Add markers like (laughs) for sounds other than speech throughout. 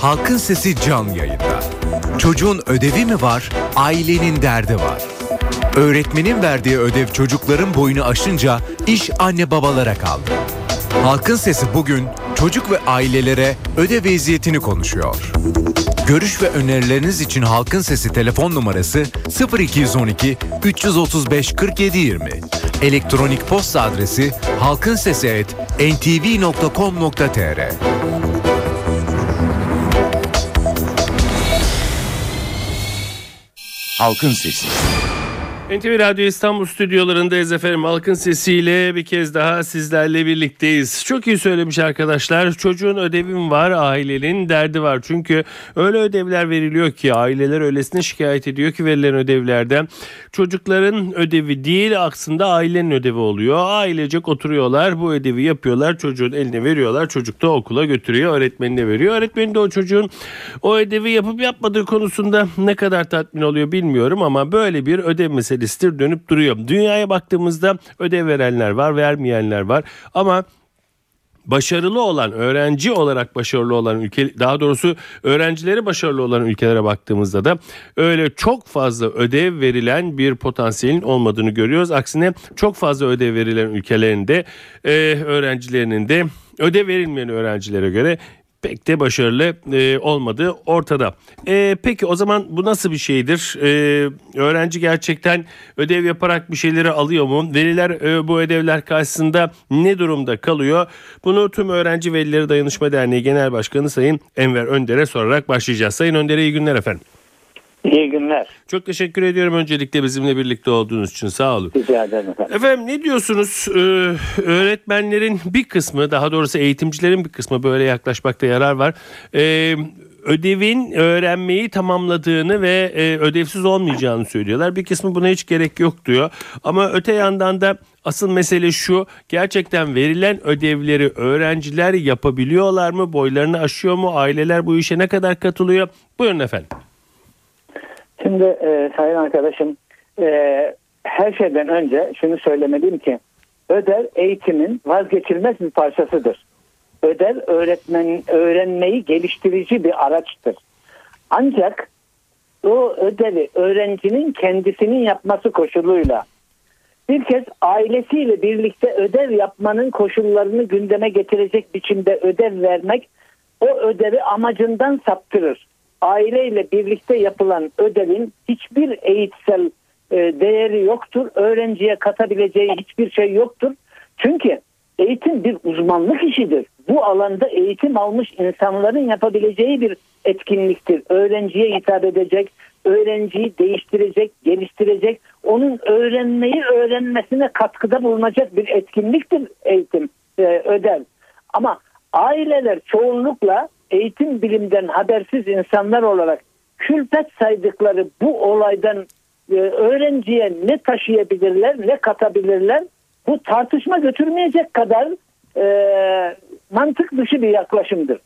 Halkın Sesi can yayında. Çocuğun ödevi mi var, ailenin derdi var. Öğretmenin verdiği ödev çocukların boyunu aşınca iş anne babalara kaldı. Halkın Sesi bugün çocuk ve ailelere ödev eziyetini konuşuyor. Görüş ve önerileriniz için Halkın Sesi telefon numarası 0212 335 47 20. Elektronik posta adresi halkinsesi@ntv.com.tr. Halkın Sesi. NTV Radyo İstanbul stüdyolarındayız efendim. Halkın sesiyle bir kez daha sizlerle birlikteyiz. Çok iyi söylemiş arkadaşlar. Çocuğun ödevim var, ailenin derdi var. Çünkü öyle ödevler veriliyor ki aileler öylesine şikayet ediyor ki verilen ödevlerden. Çocukların ödevi değil aslında ailenin ödevi oluyor. Ailecek oturuyorlar bu ödevi yapıyorlar. Çocuğun eline veriyorlar. Çocuk da okula götürüyor. Öğretmenine veriyor. Öğretmeni de o çocuğun o ödevi yapıp yapmadığı konusunda ne kadar tatmin oluyor bilmiyorum ama böyle bir ödev meselesi meselesidir dönüp duruyor. Dünyaya baktığımızda ödev verenler var vermeyenler var ama başarılı olan öğrenci olarak başarılı olan ülke daha doğrusu öğrencileri başarılı olan ülkelere baktığımızda da öyle çok fazla ödev verilen bir potansiyelin olmadığını görüyoruz. Aksine çok fazla ödev verilen ülkelerinde e, öğrencilerinin de ödev verilmeyen öğrencilere göre pek de başarılı e, olmadığı ortada. E, peki o zaman bu nasıl bir şeydir? E, öğrenci gerçekten ödev yaparak bir şeyleri alıyor mu? Veliler e, bu ödevler karşısında ne durumda kalıyor? Bunu tüm Öğrenci Velileri Dayanışma Derneği Genel Başkanı Sayın Enver Önder'e sorarak başlayacağız. Sayın Önder'e iyi günler efendim. İyi günler. Çok teşekkür ediyorum öncelikle bizimle birlikte olduğunuz için sağ olun. Rica ederim efendim. Efendim ne diyorsunuz? Ee, öğretmenlerin bir kısmı daha doğrusu eğitimcilerin bir kısmı böyle yaklaşmakta yarar var. Ee, ödevin öğrenmeyi tamamladığını ve e, ödevsiz olmayacağını söylüyorlar. Bir kısmı buna hiç gerek yok diyor. Ama öte yandan da asıl mesele şu gerçekten verilen ödevleri öğrenciler yapabiliyorlar mı? Boylarını aşıyor mu? Aileler bu işe ne kadar katılıyor? Buyurun efendim. Şimdi e, sayın arkadaşım e, her şeyden önce şunu söylemeliyim ki ödev eğitimin vazgeçilmez bir parçasıdır. Ödev öğretmen öğrenmeyi geliştirici bir araçtır. Ancak o ödevi öğrencinin kendisinin yapması koşuluyla bir kez ailesiyle birlikte ödev yapmanın koşullarını gündeme getirecek biçimde ödev vermek o ödevi amacından saptırır aileyle birlikte yapılan ödevin hiçbir eğitsel e, değeri yoktur. Öğrenciye katabileceği hiçbir şey yoktur. Çünkü eğitim bir uzmanlık işidir. Bu alanda eğitim almış insanların yapabileceği bir etkinliktir. Öğrenciye hitap edecek, öğrenciyi değiştirecek, geliştirecek, onun öğrenmeyi öğrenmesine katkıda bulunacak bir etkinliktir eğitim, e, ödev. Ama aileler çoğunlukla eğitim bilimden habersiz insanlar olarak külfet saydıkları bu olaydan e, öğrenciye ne taşıyabilirler ne katabilirler bu tartışma götürmeyecek kadar e, mantık dışı bir yaklaşımdır.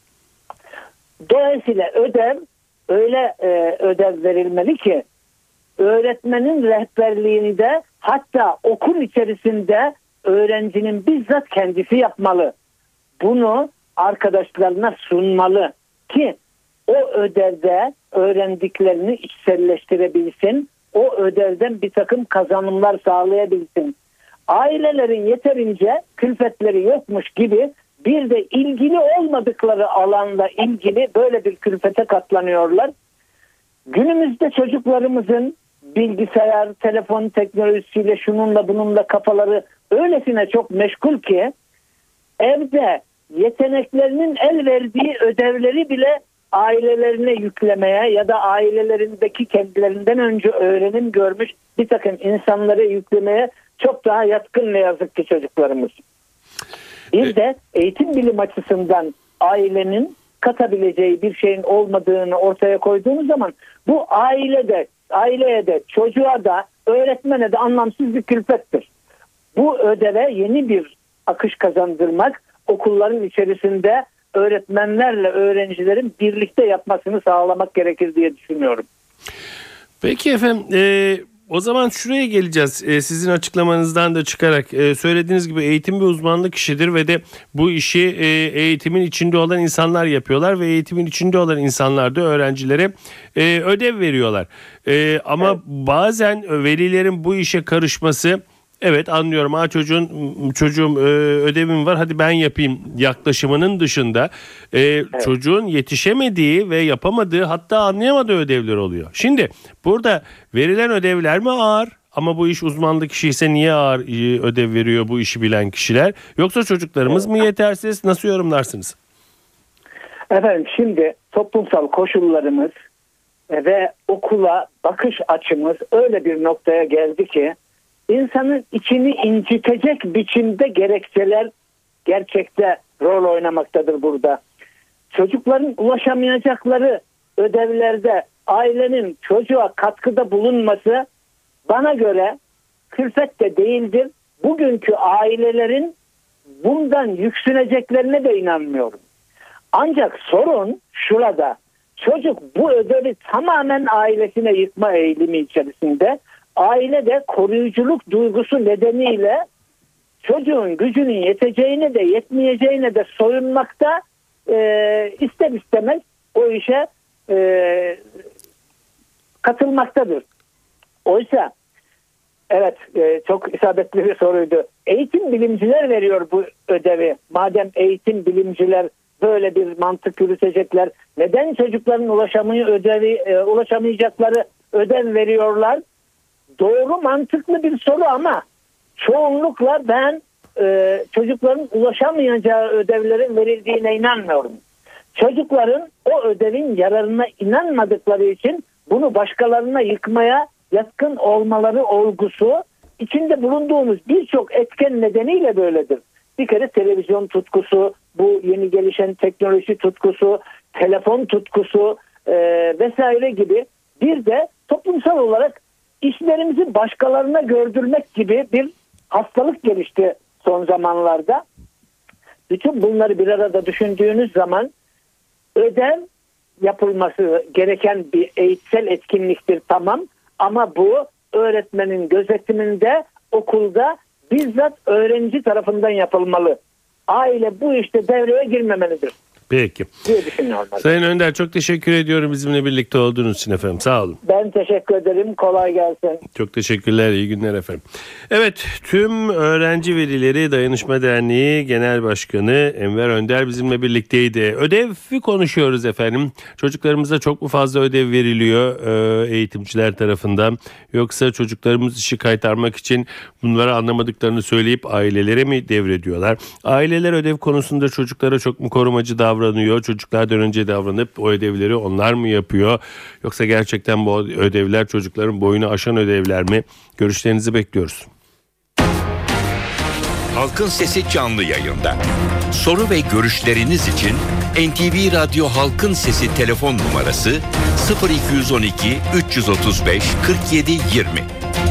Dolayısıyla ödev öyle e, ödev verilmeli ki öğretmenin rehberliğinde hatta okul içerisinde öğrencinin bizzat kendisi yapmalı. Bunu arkadaşlarına sunmalı ki o ödevde öğrendiklerini içselleştirebilsin. O ödevden bir takım kazanımlar sağlayabilsin. Ailelerin yeterince külfetleri yokmuş gibi bir de ilgili olmadıkları alanla ilgili böyle bir külfete katlanıyorlar. Günümüzde çocuklarımızın bilgisayar, telefon teknolojisiyle şununla bununla kafaları öylesine çok meşgul ki evde yeteneklerinin el verdiği ödevleri bile ailelerine yüklemeye ya da ailelerindeki kendilerinden önce öğrenim görmüş bir takım insanlara yüklemeye çok daha yatkın ne yazık ki çocuklarımız. Bir de eğitim bilim açısından ailenin katabileceği bir şeyin olmadığını ortaya koyduğumuz zaman bu ailede, aileye de, çocuğa da, öğretmene de anlamsız bir külfettir. Bu ödeve yeni bir akış kazandırmak okulların içerisinde öğretmenlerle öğrencilerin birlikte yapmasını sağlamak gerekir diye düşünüyorum. Peki efendim e, o zaman şuraya geleceğiz. Ee, sizin açıklamanızdan da çıkarak e, söylediğiniz gibi eğitim bir uzmanlık işidir ve de bu işi e, eğitimin içinde olan insanlar yapıyorlar ve eğitimin içinde olan insanlar da öğrencilere e, ödev veriyorlar. E, ama evet. bazen velilerin bu işe karışması Evet anlıyorum. Ha çocuğun çocuğum e, ödevim var hadi ben yapayım yaklaşımının dışında e, evet. çocuğun yetişemediği ve yapamadığı hatta anlayamadığı ödevler oluyor. Şimdi burada verilen ödevler mi ağır? Ama bu iş uzmanlık kişi ise niye ağır e, ödev veriyor bu işi bilen kişiler? Yoksa çocuklarımız mı yetersiz? Nasıl yorumlarsınız? Efendim şimdi toplumsal koşullarımız ve okula bakış açımız öyle bir noktaya geldi ki insanın içini incitecek biçimde gerekçeler gerçekte rol oynamaktadır burada. Çocukların ulaşamayacakları ödevlerde ailenin çocuğa katkıda bulunması bana göre külfet de değildir. Bugünkü ailelerin bundan yüksüneceklerine de inanmıyorum. Ancak sorun şurada. Çocuk bu ödevi tamamen ailesine yıkma eğilimi içerisinde aile de koruyuculuk duygusu nedeniyle çocuğun gücünün yeteceğine de yetmeyeceğine de soyunmakta e, ister istemez o işe e, katılmaktadır. Oysa evet e, çok isabetli bir soruydu. Eğitim bilimciler veriyor bu ödevi. Madem eğitim bilimciler böyle bir mantık yürütecekler neden çocukların ulaşamıyor ödevi e, ulaşamayacakları ödev veriyorlar? Doğru mantıklı bir soru ama çoğunlukla ben e, çocukların ulaşamayacağı ödevlerin verildiğine inanmıyorum. Çocukların o ödevin yararına inanmadıkları için bunu başkalarına yıkmaya yatkın olmaları olgusu içinde bulunduğumuz birçok etken nedeniyle böyledir. Bir kere televizyon tutkusu, bu yeni gelişen teknoloji tutkusu, telefon tutkusu e, vesaire gibi bir de toplumsal olarak işlerimizi başkalarına gördürmek gibi bir hastalık gelişti son zamanlarda. Bütün bunları bir arada düşündüğünüz zaman ödev yapılması gereken bir eğitsel etkinliktir tamam ama bu öğretmenin gözetiminde okulda bizzat öğrenci tarafından yapılmalı. Aile bu işte devreye girmemelidir. Peki. Sayın Önder çok teşekkür ediyorum bizimle birlikte olduğunuz için efendim. Sağ olun. Ben teşekkür ederim. Kolay gelsin. Çok teşekkürler. İyi günler efendim. Evet tüm Öğrenci Velileri Dayanışma Derneği Genel Başkanı Enver Önder bizimle birlikteydi. Ödevi konuşuyoruz efendim. Çocuklarımıza çok mu fazla ödev veriliyor e, eğitimciler tarafından? Yoksa çocuklarımız işi kaytarmak için bunları anlamadıklarını söyleyip ailelere mi devrediyorlar? Aileler ödev konusunda çocuklara çok mu korumacı davranıyor? Davranıyor? Çocuklardan önce davranıp o ödevleri onlar mı yapıyor? Yoksa gerçekten bu ödevler çocukların boyunu aşan ödevler mi? Görüşlerinizi bekliyoruz. Halkın Sesi canlı yayında. Soru ve görüşleriniz için NTV Radyo Halkın Sesi telefon numarası 0212 335 47 20.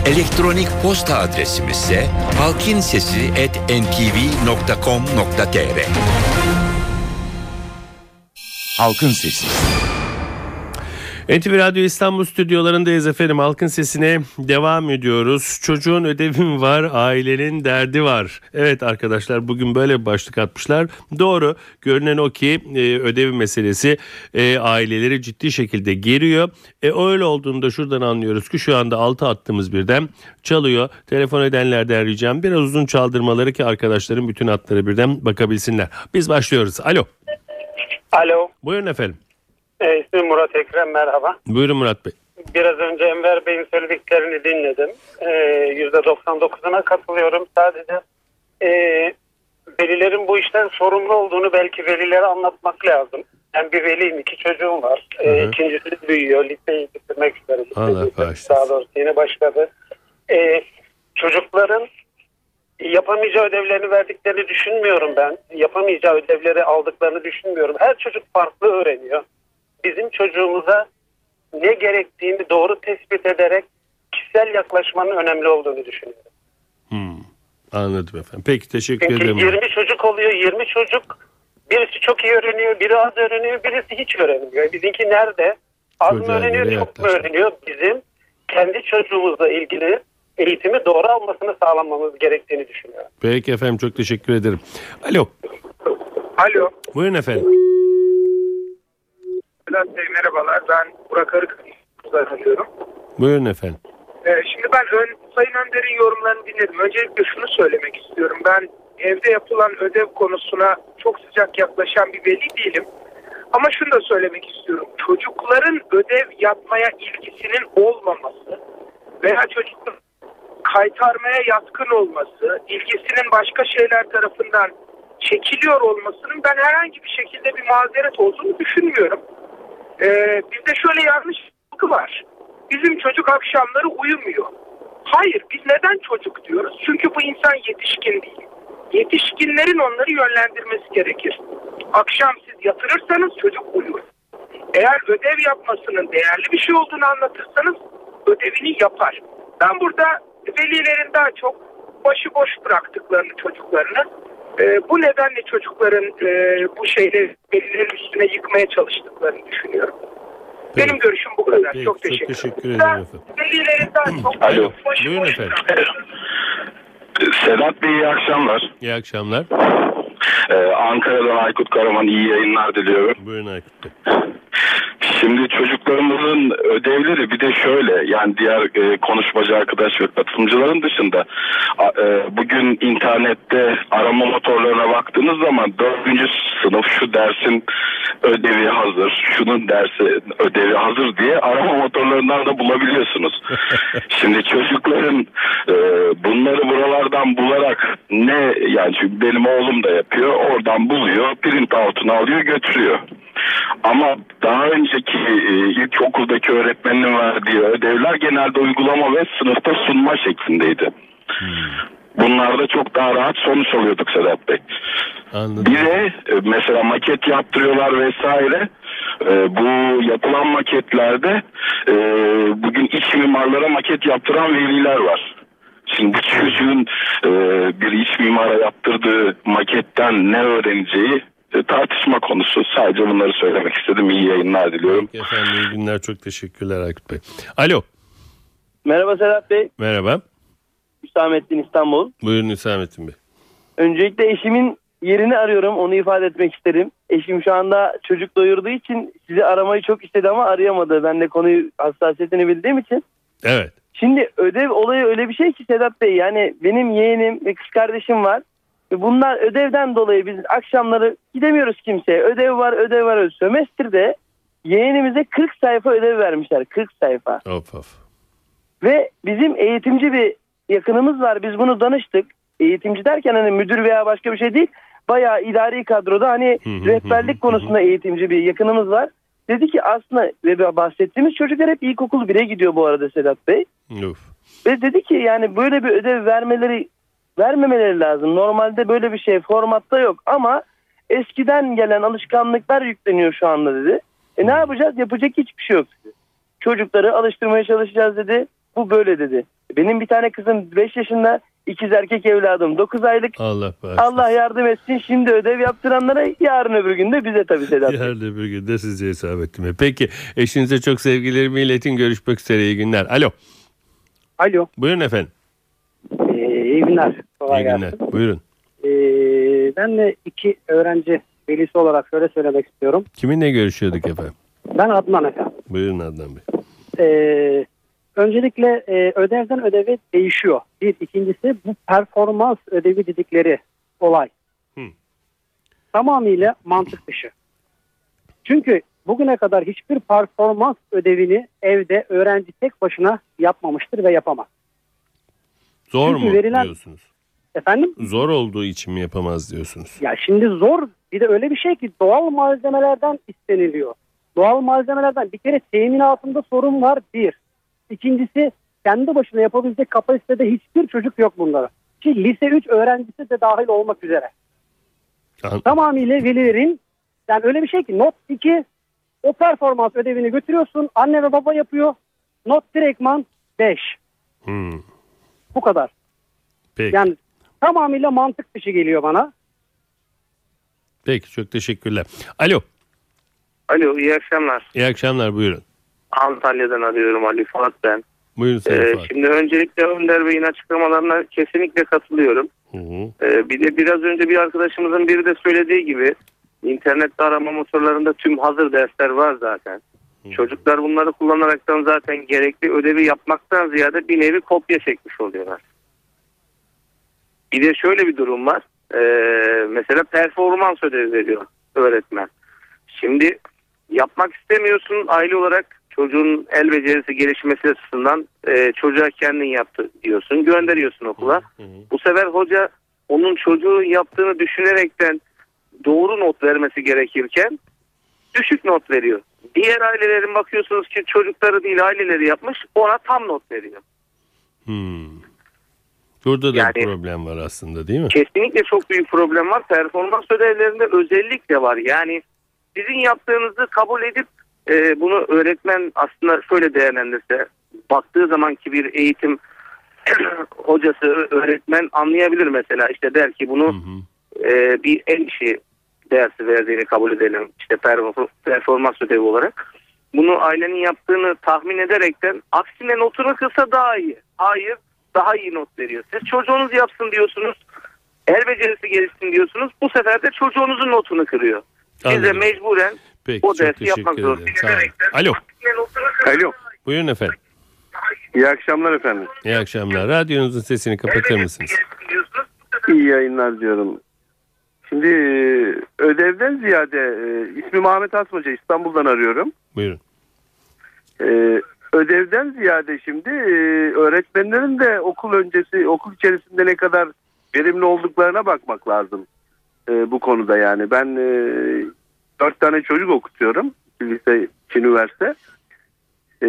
Elektronik posta adresimiz ise halkinsesi@ntv.com.tr. Halkın Sesi. NTV Radyo İstanbul stüdyolarındayız efendim. Halkın sesine devam ediyoruz. Çocuğun ödevi var, ailenin derdi var. Evet arkadaşlar bugün böyle bir başlık atmışlar. Doğru. Görünen o ki e, ödevi meselesi e, aileleri ciddi şekilde geriyor. E, öyle olduğunda şuradan anlıyoruz ki şu anda altı attığımız birden çalıyor. Telefon edenlerden ricam biraz uzun çaldırmaları ki arkadaşların bütün hatları birden bakabilsinler. Biz başlıyoruz. Alo. Alo. Buyurun efendim. E, ismim Murat Ekrem merhaba. Buyurun Murat Bey. Biraz önce Enver Bey'in söylediklerini dinledim. E, %99'una katılıyorum. Sadece e, velilerin bu işten sorumlu olduğunu belki velilere anlatmak lazım. Ben bir veliyim, iki çocuğum var. E, ikincisi büyüyor, liseyi bitirmek üzere. Allah bağışlasın. Daha doğrusu yeni başladı. E, çocukların yapamayacağı ödevlerini verdiklerini düşünmüyorum ben. Yapamayacağı ödevleri aldıklarını düşünmüyorum. Her çocuk farklı öğreniyor. Bizim çocuğumuza ne gerektiğini doğru tespit ederek kişisel yaklaşmanın önemli olduğunu düşünüyorum. Hmm, anladım efendim. Peki teşekkür Çünkü ederim. 20 çocuk oluyor. 20 çocuk birisi çok iyi öğreniyor, biri az öğreniyor, birisi hiç öğrenmiyor. Bizimki nerede? Az mı öğreniyor, çok mu öğreniyor? Bizim kendi çocuğumuzla ilgili eğitimi doğru almasını sağlamamız gerektiğini düşünüyorum. Peki efendim çok teşekkür ederim. Alo. Alo. Buyurun efendim. Bülent Bey merhabalar. Ben Burak Arık'tan arıyorum. Buyurun efendim. Ee, şimdi ben ön, Sayın Önder'in yorumlarını dinledim. Öncelikle şunu söylemek istiyorum. Ben evde yapılan ödev konusuna çok sıcak yaklaşan bir veli değilim. Ama şunu da söylemek istiyorum. Çocukların ödev yapmaya ilgisinin olmaması veya çocukların kaytarmaya yatkın olması, ilgisinin başka şeyler tarafından çekiliyor olmasının ben herhangi bir şekilde bir mazeret olduğunu düşünmüyorum. Ee, bizde şöyle yanlış algı var. Bizim çocuk akşamları uyumuyor. Hayır biz neden çocuk diyoruz? Çünkü bu insan yetişkin değil. Yetişkinlerin onları yönlendirmesi gerekir. Akşam siz yatırırsanız çocuk uyur. Eğer ödev yapmasının değerli bir şey olduğunu anlatırsanız ödevini yapar. Ben burada velilerin daha çok başıboş bıraktıklarını çocuklarını e, bu nedenle çocukların e, bu şeyleri velilerin üstüne yıkmaya çalıştıklarını düşünüyorum. Peki. Benim görüşüm bu kadar. Peki, çok çok teşekkür, teşekkür ederim. Ben efendim. Velilerin daha (clears throat) çok Alo. başıboş Buyurun efendim. bıraktıklarını- Sedat Bey iyi akşamlar. İyi akşamlar. Ee, Ankara'dan Aykut Karaman iyi yayınlar diliyorum. Buyurun Aykut Bey. Şimdi çocuklarımızın ödevleri bir de şöyle yani diğer e, konuşmacı arkadaş ve katılımcıların dışında e, bugün internette arama motorlarına baktığınız zaman dördüncü sınıf şu dersin ödevi hazır, şunun dersi ödevi hazır diye arama motorlarından da bulabiliyorsunuz. (laughs) Şimdi çocukların e, bunları buralardan bularak ne yani çünkü benim oğlum da yapıyor oradan buluyor print out'unu alıyor götürüyor. Ama daha önceki e, ilkokuldaki öğretmenin verdiği ödevler genelde uygulama ve sınıfta sunma şeklindeydi. Bunlarda çok daha rahat sonuç alıyorduk Sedat Bey. Anladım. Bir de e, mesela maket yaptırıyorlar vesaire. E, bu yapılan maketlerde e, bugün iç mimarlara maket yaptıran veliler var. Şimdi bu çocuğun e, bir iç mimara yaptırdığı maketten ne öğreneceği tartışma konusu. Sadece bunları söylemek istedim. İyi yayınlar diliyorum. Peki efendim iyi günler çok teşekkürler Aykut Bey. Alo. Merhaba Serhat Bey, Merhaba. Hüsamettin İstanbul. Buyurun Hüsamettin Bey. Öncelikle eşimin yerini arıyorum, onu ifade etmek isterim. Eşim şu anda çocuk doyurduğu için sizi aramayı çok istedi ama arayamadı. Ben de konuyu hassasiyetini bildiğim için. Evet. Şimdi ödev olayı öyle bir şey ki Sedat Bey yani benim yeğenim ve kız kardeşim var. Bunlar ödevden dolayı biz akşamları gidemiyoruz kimseye. Ödev var, ödev var. Sömestrde yeğenimize 40 sayfa ödev vermişler. 40 sayfa. Of of. Ve bizim eğitimci bir yakınımız var. Biz bunu danıştık. Eğitimci derken hani müdür veya başka bir şey değil. Bayağı idari kadroda hani rehberlik konusunda eğitimci bir yakınımız var. Dedi ki aslında ve bahsettiğimiz çocuklar hep ilkokul 1'e gidiyor bu arada Sedat Bey. Of. Ve dedi ki yani böyle bir ödev vermeleri vermemeleri lazım. Normalde böyle bir şey formatta yok ama eskiden gelen alışkanlıklar yükleniyor şu anda dedi. E ne yapacağız? Yapacak hiçbir şey yok dedi. Çocukları alıştırmaya çalışacağız dedi. Bu böyle dedi. Benim bir tane kızım 5 yaşında, ikiz erkek evladım 9 aylık. Allah bağışlasın. Allah yardım etsin. Şimdi ödev yaptıranlara yarın öbür gün de bize tabii Sedat. Yarın öbür gün de size Hüsamettin Bey. Peki eşinize çok sevgilerimi iletin. Görüşmek üzere iyi günler. Alo. Alo. Buyurun efendim. İyi günler. Kolay iyi gelsin. günler. Buyurun. Ee, ben de iki öğrenci velisi olarak şöyle söylemek istiyorum. Kiminle görüşüyorduk efendim? Ben Adnan efendim. Buyurun Adnan Bey. Ee, öncelikle e, ödevden ödeve değişiyor. Bir. ikincisi bu performans ödevi dedikleri olay. Hı. Tamamıyla mantık dışı. Çünkü bugüne kadar hiçbir performans ödevini evde öğrenci tek başına yapmamıştır ve yapamaz. Zor Çünkü mu verilen- diyorsunuz? Efendim? Zor olduğu için mi yapamaz diyorsunuz? Ya şimdi zor bir de öyle bir şey ki doğal malzemelerden isteniliyor. Doğal malzemelerden bir kere teminatında sorun var bir. İkincisi kendi başına yapabilecek kapasitede hiçbir çocuk yok bunlara. Ki lise 3 öğrencisi de dahil olmak üzere. An- Tamamıyla velilerin yani öyle bir şey ki not 2 o performans ödevini götürüyorsun anne ve baba yapıyor. Not direktman 5. Hmm. Bu kadar. Peki. Yani tamamıyla mantık dışı geliyor bana. Peki çok teşekkürler. Alo. Alo iyi akşamlar. İyi akşamlar buyurun. Antalya'dan arıyorum Ali Fuat ben. Buyurun Sayın Ee, Fuat. şimdi öncelikle Önder Bey'in açıklamalarına kesinlikle katılıyorum. Hı hı. Ee, bir de biraz önce bir arkadaşımızın biri de söylediği gibi internette arama motorlarında tüm hazır dersler var zaten. Çocuklar bunları kullanaraktan zaten gerekli ödevi yapmaktan ziyade bir nevi kopya çekmiş oluyorlar. Bir de şöyle bir durum var. Ee, mesela performans ödevi veriyor öğretmen. Şimdi yapmak istemiyorsun aile olarak çocuğun el becerisi gelişmesi açısından e, çocuğa kendin yaptı diyorsun gönderiyorsun okula. Bu sefer hoca onun çocuğun yaptığını düşünerekten doğru not vermesi gerekirken düşük not veriyor. Diğer ailelerin bakıyorsunuz ki çocukları değil aileleri yapmış ona tam not veriyor. Hmm. Burada da Yani- problem var aslında değil mi? Kesinlikle çok büyük problem var. Performans ödevlerinde özellikle var. Yani sizin yaptığınızı kabul edip e, bunu öğretmen aslında şöyle değerlendirse baktığı zamanki bir eğitim (clears throat) hocası, öğretmen anlayabilir mesela. işte der ki bunu e, bir el işi dersi verdiğini kabul edelim. işte perform- performans ödevi olarak. Bunu ailenin yaptığını tahmin ederekten aksine notunu kılsa daha iyi. Hayır daha iyi not veriyor. Siz çocuğunuz yapsın diyorsunuz. El becerisi gelişsin diyorsunuz. Bu sefer de çocuğunuzun notunu kırıyor. Siz de Anladım. mecburen Peki o dersi yapmak olun. Alo. Alo. Buyurun efendim. İyi akşamlar efendim. İyi akşamlar. Radyonuzun sesini kapatır mısınız? İyi yayınlar diyorum. Şimdi e, ödevden ziyade e, ismim Ahmet Asmaca İstanbul'dan arıyorum. Buyurun. E, ödevden ziyade şimdi e, öğretmenlerin de okul öncesi okul içerisinde ne kadar verimli olduklarına bakmak lazım e, bu konuda yani. Ben e, dört tane çocuk okutuyorum. Lise, üniversite. E,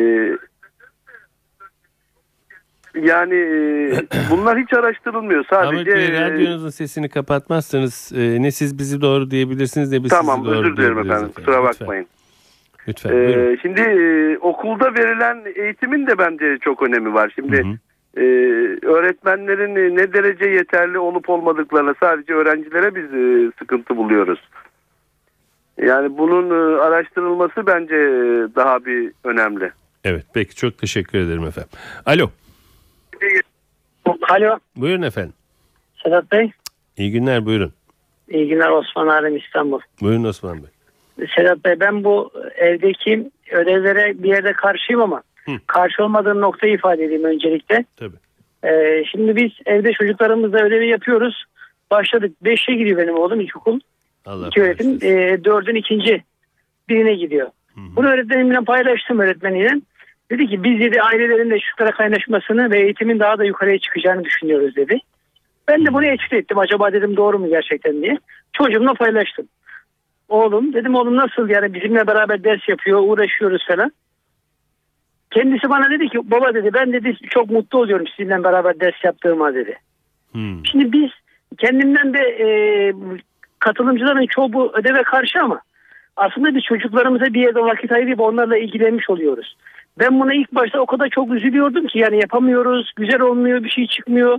yani e, (clears throat) bunlar hiç araştırılmıyor. Ahmet Sadece Bey e, radyonuzun sesini kapatmazsanız e, ne siz bizi doğru diyebilirsiniz ne biz Tamam sizi doğru özür dilerim diyebiliriz efendim kusura bakmayın. Lütfen Ee, buyurun. şimdi e, okulda verilen eğitimin de bence çok önemi var. Şimdi e, öğretmenlerin ne derece yeterli olup olmadıklarına sadece öğrencilere biz e, sıkıntı buluyoruz. Yani bunun e, araştırılması bence daha bir önemli. Evet peki çok teşekkür ederim efendim. Alo. Alo Buyurun efendim. Sedat Bey. İyi günler buyurun. İyi günler Osman Alem İstanbul. Buyurun Osman Bey. Sedat Bey ben bu evdeki ödevlere bir yerde karşıyım ama karşı olmadığım noktayı ifade edeyim öncelikle. Tabii. Ee, şimdi biz evde çocuklarımızla ödevi yapıyoruz. Başladık. Beşe gidiyor benim oğlum ilkokul. Allah İki öğretim. E, dördün ikinci birine gidiyor. Bunu öğretmenimle paylaştım öğretmeniyle. Dedi ki biz dedi ailelerin de çocuklara kaynaşmasını ve eğitimin daha da yukarıya çıkacağını düşünüyoruz dedi. Ben de bunu etüt ettim. Acaba dedim doğru mu gerçekten diye. Çocuğumla paylaştım. Oğlum dedim oğlum nasıl yani bizimle beraber ders yapıyor uğraşıyoruz falan. Kendisi bana dedi ki baba dedi ben dedi çok mutlu oluyorum sizinle beraber ders yaptığıma dedi. Şimdi biz kendimden de e, katılımcıların çoğu bu ödeve karşı ama aslında biz çocuklarımıza bir yerde vakit ayırıp onlarla ilgilenmiş oluyoruz. Ben buna ilk başta o kadar çok üzülüyordum ki yani yapamıyoruz, güzel olmuyor, bir şey çıkmıyor.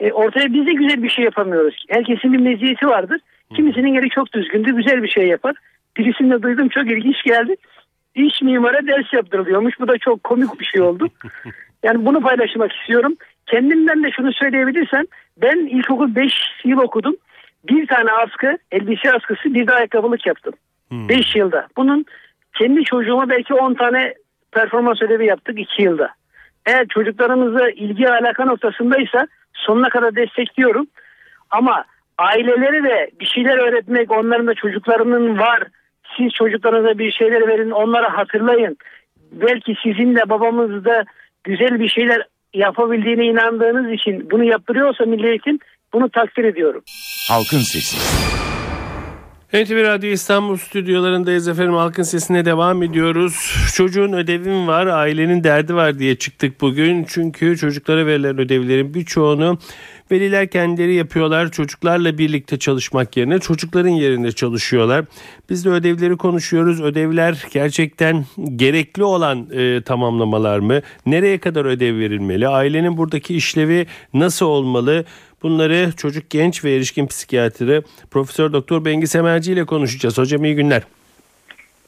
E, ortaya biz de güzel bir şey yapamıyoruz. Herkesin bir meziyeti vardır. Kimisinin yeri çok düzgündür, güzel bir şey yapar. Birisini de duydum çok ilginç geldi. İş mimara ders yaptırılıyormuş. Bu da çok komik bir şey oldu. (laughs) Yani bunu paylaşmak istiyorum. Kendimden de şunu söyleyebilirsem ben ilkokul 5 yıl okudum. Bir tane askı, elbise askısı bir de ayakkabılık yaptım. 5 yılda. Bunun kendi çocuğuma belki 10 tane performans ödevi yaptık 2 yılda. Eğer çocuklarımızla ilgi alaka noktasındaysa sonuna kadar destekliyorum. Ama aileleri de bir şeyler öğretmek, onların da çocuklarının var. Siz çocuklarınıza bir şeyler verin, onlara hatırlayın. Belki sizin de babamız da güzel bir şeyler yapabildiğine inandığınız için bunu yaptırıyorsa Milli Eğitim bunu takdir ediyorum. Halkın Sesi. NTV Radyo İstanbul stüdyolarındayız efendim. Halkın sesine devam ediyoruz. Çocuğun ödevim var, ailenin derdi var diye çıktık bugün. Çünkü çocuklara verilen ödevlerin birçoğunu veliler kendileri yapıyorlar. Çocuklarla birlikte çalışmak yerine çocukların yerinde çalışıyorlar. Biz de ödevleri konuşuyoruz. Ödevler gerçekten gerekli olan e, tamamlamalar mı? Nereye kadar ödev verilmeli? Ailenin buradaki işlevi nasıl olmalı? Bunları çocuk, genç ve erişkin psikiyatri Profesör Doktor Bengi Semerci ile konuşacağız. Hocam iyi günler.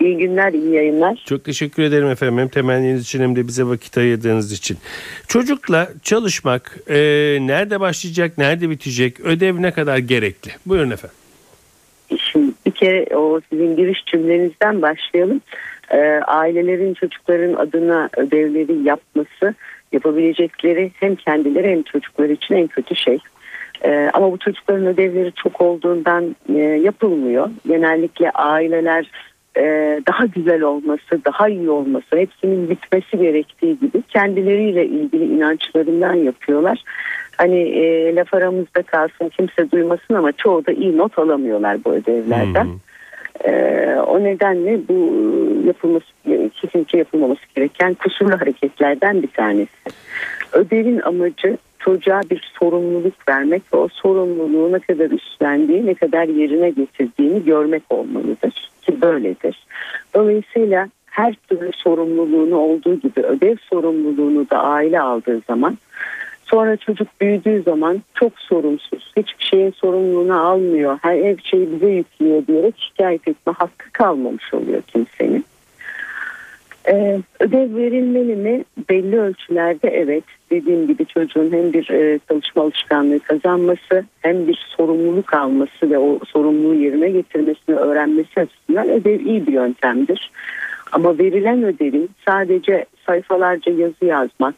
İyi günler, iyi yayınlar. Çok teşekkür ederim efendim. Hem temenniniz için hem de bize vakit ayırdığınız için. Çocukla çalışmak e, nerede başlayacak, nerede bitecek, ödev ne kadar gerekli? Buyurun efendim. Şimdi bir kere o sizin giriş cümlenizden başlayalım. Ee, ailelerin çocukların adına ödevleri yapması, yapabilecekleri hem kendileri hem çocukları için en kötü şey. Ee, ama bu çocukların ödevleri çok olduğundan e, yapılmıyor. Genellikle aileler e, daha güzel olması, daha iyi olması, hepsinin bitmesi gerektiği gibi kendileriyle ilgili inançlarından yapıyorlar. Hani e, laf aramızda kalsın kimse duymasın ama çoğu da iyi not alamıyorlar bu ödevlerden. Hmm. Ee, o nedenle bu yapılması kesinlikle yapılmaması gereken kusurlu hareketlerden bir tanesi. Ödevin amacı çocuğa bir sorumluluk vermek ve o sorumluluğu ne kadar üstlendiği, ne kadar yerine getirdiğini görmek olmalıdır ki böyledir. Dolayısıyla her türlü sorumluluğunu olduğu gibi ödev sorumluluğunu da aile aldığı zaman Sonra çocuk büyüdüğü zaman çok sorumsuz, hiçbir şeyin sorumluluğunu almıyor, her şeyi bize yüklüyor diyerek şikayet etme hakkı kalmamış oluyor kimsenin. Ee, ödev verilmeli mi? Belli ölçülerde evet. Dediğim gibi çocuğun hem bir e, çalışma alışkanlığı kazanması hem bir sorumluluk alması ve o sorumluluğu yerine getirmesini öğrenmesi açısından ödev iyi bir yöntemdir. Ama verilen ödevin sadece sayfalarca yazı yazmak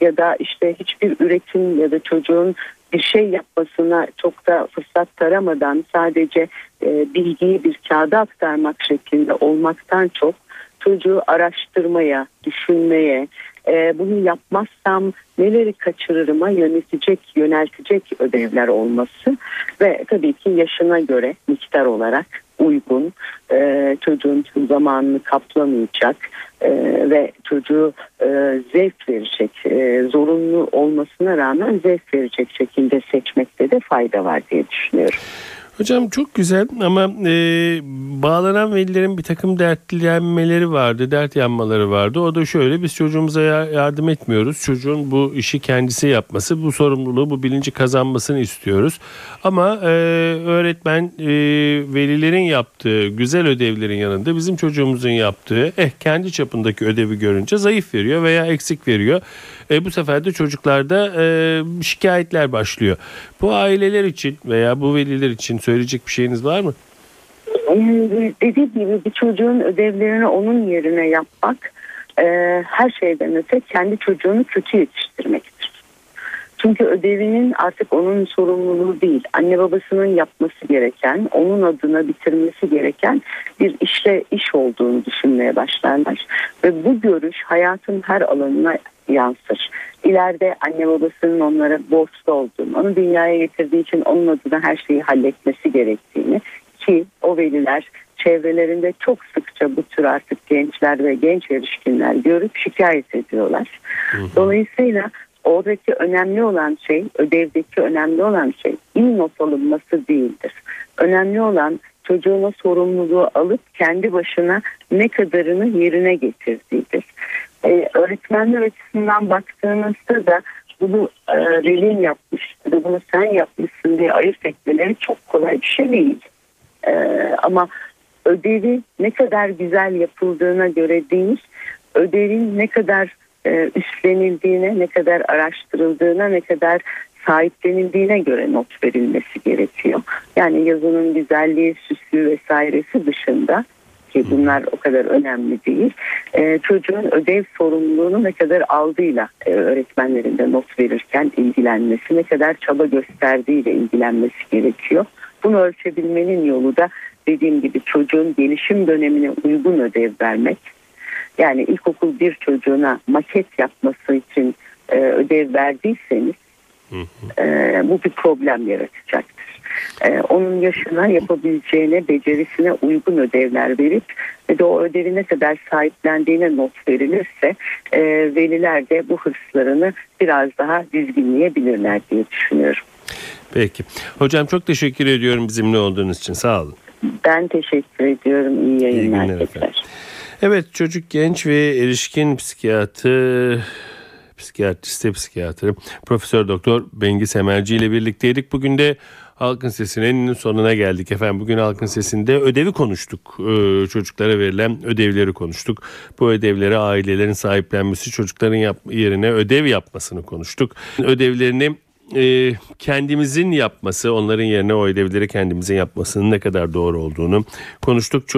ya da işte hiçbir üretim ya da çocuğun bir şey yapmasına çok da fırsat taramadan sadece e, bilgiyi bir kağıda aktarmak şeklinde olmaktan çok çocuğu araştırmaya, düşünmeye, e, bunu yapmazsam neleri kaçırırıma yönetecek, yöneltecek ödevler olması ve tabii ki yaşına göre miktar olarak uygun, e, çocuğun zamanını kaplamayacak e, ve çocuğu e, zevk verecek, e, zorunlu olmasına rağmen zevk verecek şekilde seçmekte de fayda var diye düşünüyorum. Hocam çok güzel ama e, bağlanan velilerin bir takım dertlenmeleri vardı, dert yanmaları vardı. O da şöyle biz çocuğumuza yardım etmiyoruz. Çocuğun bu işi kendisi yapması, bu sorumluluğu, bu bilinci kazanmasını istiyoruz. Ama e, öğretmen e, velilerin yaptığı güzel ödevlerin yanında bizim çocuğumuzun yaptığı eh kendi çapındaki ödevi görünce zayıf veriyor veya eksik veriyor. E, bu sefer de çocuklarda e, şikayetler başlıyor. Bu aileler için veya bu veliler için söyleyecek bir şeyiniz var mı? Dediğim gibi bir çocuğun ödevlerini onun yerine yapmak e, her şeyden öte kendi çocuğunu kötü yetiştirmektir. Çünkü ödevinin artık onun sorumluluğu değil, anne babasının yapması gereken, onun adına bitirmesi gereken bir işle iş olduğunu düşünmeye başlarlar. Ve bu görüş hayatın her alanına yansır. İleride anne babasının onlara borçlu olduğunu, onu dünyaya getirdiği için onun adına her şeyi halletmesi gerektiğini ki o veliler çevrelerinde çok sıkça bu tür artık gençler ve genç erişkinler görüp şikayet ediyorlar. Dolayısıyla oradaki önemli olan şey, ödevdeki önemli olan şey iyi not alınması değildir. Önemli olan çocuğuna sorumluluğu alıp kendi başına ne kadarını yerine getirdiğidir. Ee, öğretmenler açısından baktığınızda da bunu e, velin yapmış ya da bunu sen yapmışsın diye ayırt etmeleri çok kolay bir şey değil. E, ama ödevi ne kadar güzel yapıldığına göre değil, ödevin ne kadar e, üstlenildiğine, ne kadar araştırıldığına, ne kadar sahiplenildiğine göre not verilmesi gerekiyor. Yani yazının güzelliği, süslü vesairesi dışında ki bunlar o kadar önemli değil. Ee, çocuğun ödev sorumluluğunu ne kadar aldığıyla e, öğretmenlerin de not verirken ilgilenmesi, ne kadar çaba gösterdiğiyle ilgilenmesi gerekiyor. Bunu ölçebilmenin yolu da dediğim gibi çocuğun gelişim dönemine uygun ödev vermek. Yani ilkokul bir çocuğuna maket yapması için e, ödev verdiyseniz e, bu bir problem yaratacaktır. E, onun yaşına yapabileceğine, becerisine uygun ödevler verip ve de o ödevi ne kadar sahiplendiğine not verilirse e, veliler de bu hırslarını biraz daha dizginleyebilirler diye düşünüyorum. Peki. Hocam çok teşekkür ediyorum bizimle olduğunuz için. Sağ olun. Ben teşekkür ediyorum. İyi yayınlar. İyi günler efendim. Evet çocuk genç ve erişkin psikiyatı psikiyatrist psikiyatri Profesör Doktor Bengi Semerci ile birlikteydik. Bugün de Halkın Sesi'nin sonuna geldik efendim. Bugün Halkın Sesi'nde ödevi konuştuk. Ee, çocuklara verilen ödevleri konuştuk. Bu ödevlere ailelerin sahiplenmesi, çocukların yap yerine ödev yapmasını konuştuk. Ödevlerini e, kendimizin yapması, onların yerine o ödevleri kendimizin yapmasının ne kadar doğru olduğunu konuştuk.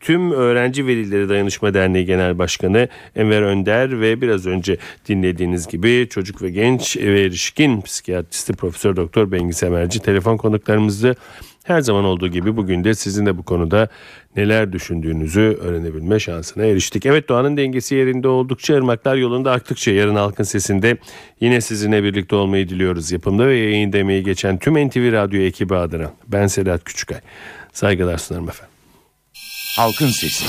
Tüm Öğrenci Velileri Dayanışma Derneği Genel Başkanı Enver Önder ve biraz önce dinlediğiniz gibi çocuk ve genç ve erişkin psikiyatristi Profesör Doktor Bengi Semerci telefon konuklarımızdı. Her zaman olduğu gibi bugün de sizin de bu konuda neler düşündüğünüzü öğrenebilme şansına eriştik. Evet doğanın dengesi yerinde oldukça ırmaklar yolunda aktıkça yarın halkın sesinde yine sizinle birlikte olmayı diliyoruz. Yapımda ve yayın demeyi geçen tüm NTV Radyo ekibi adına ben Sedat Küçükay. Saygılar sunarım efendim. Halkın Sesi.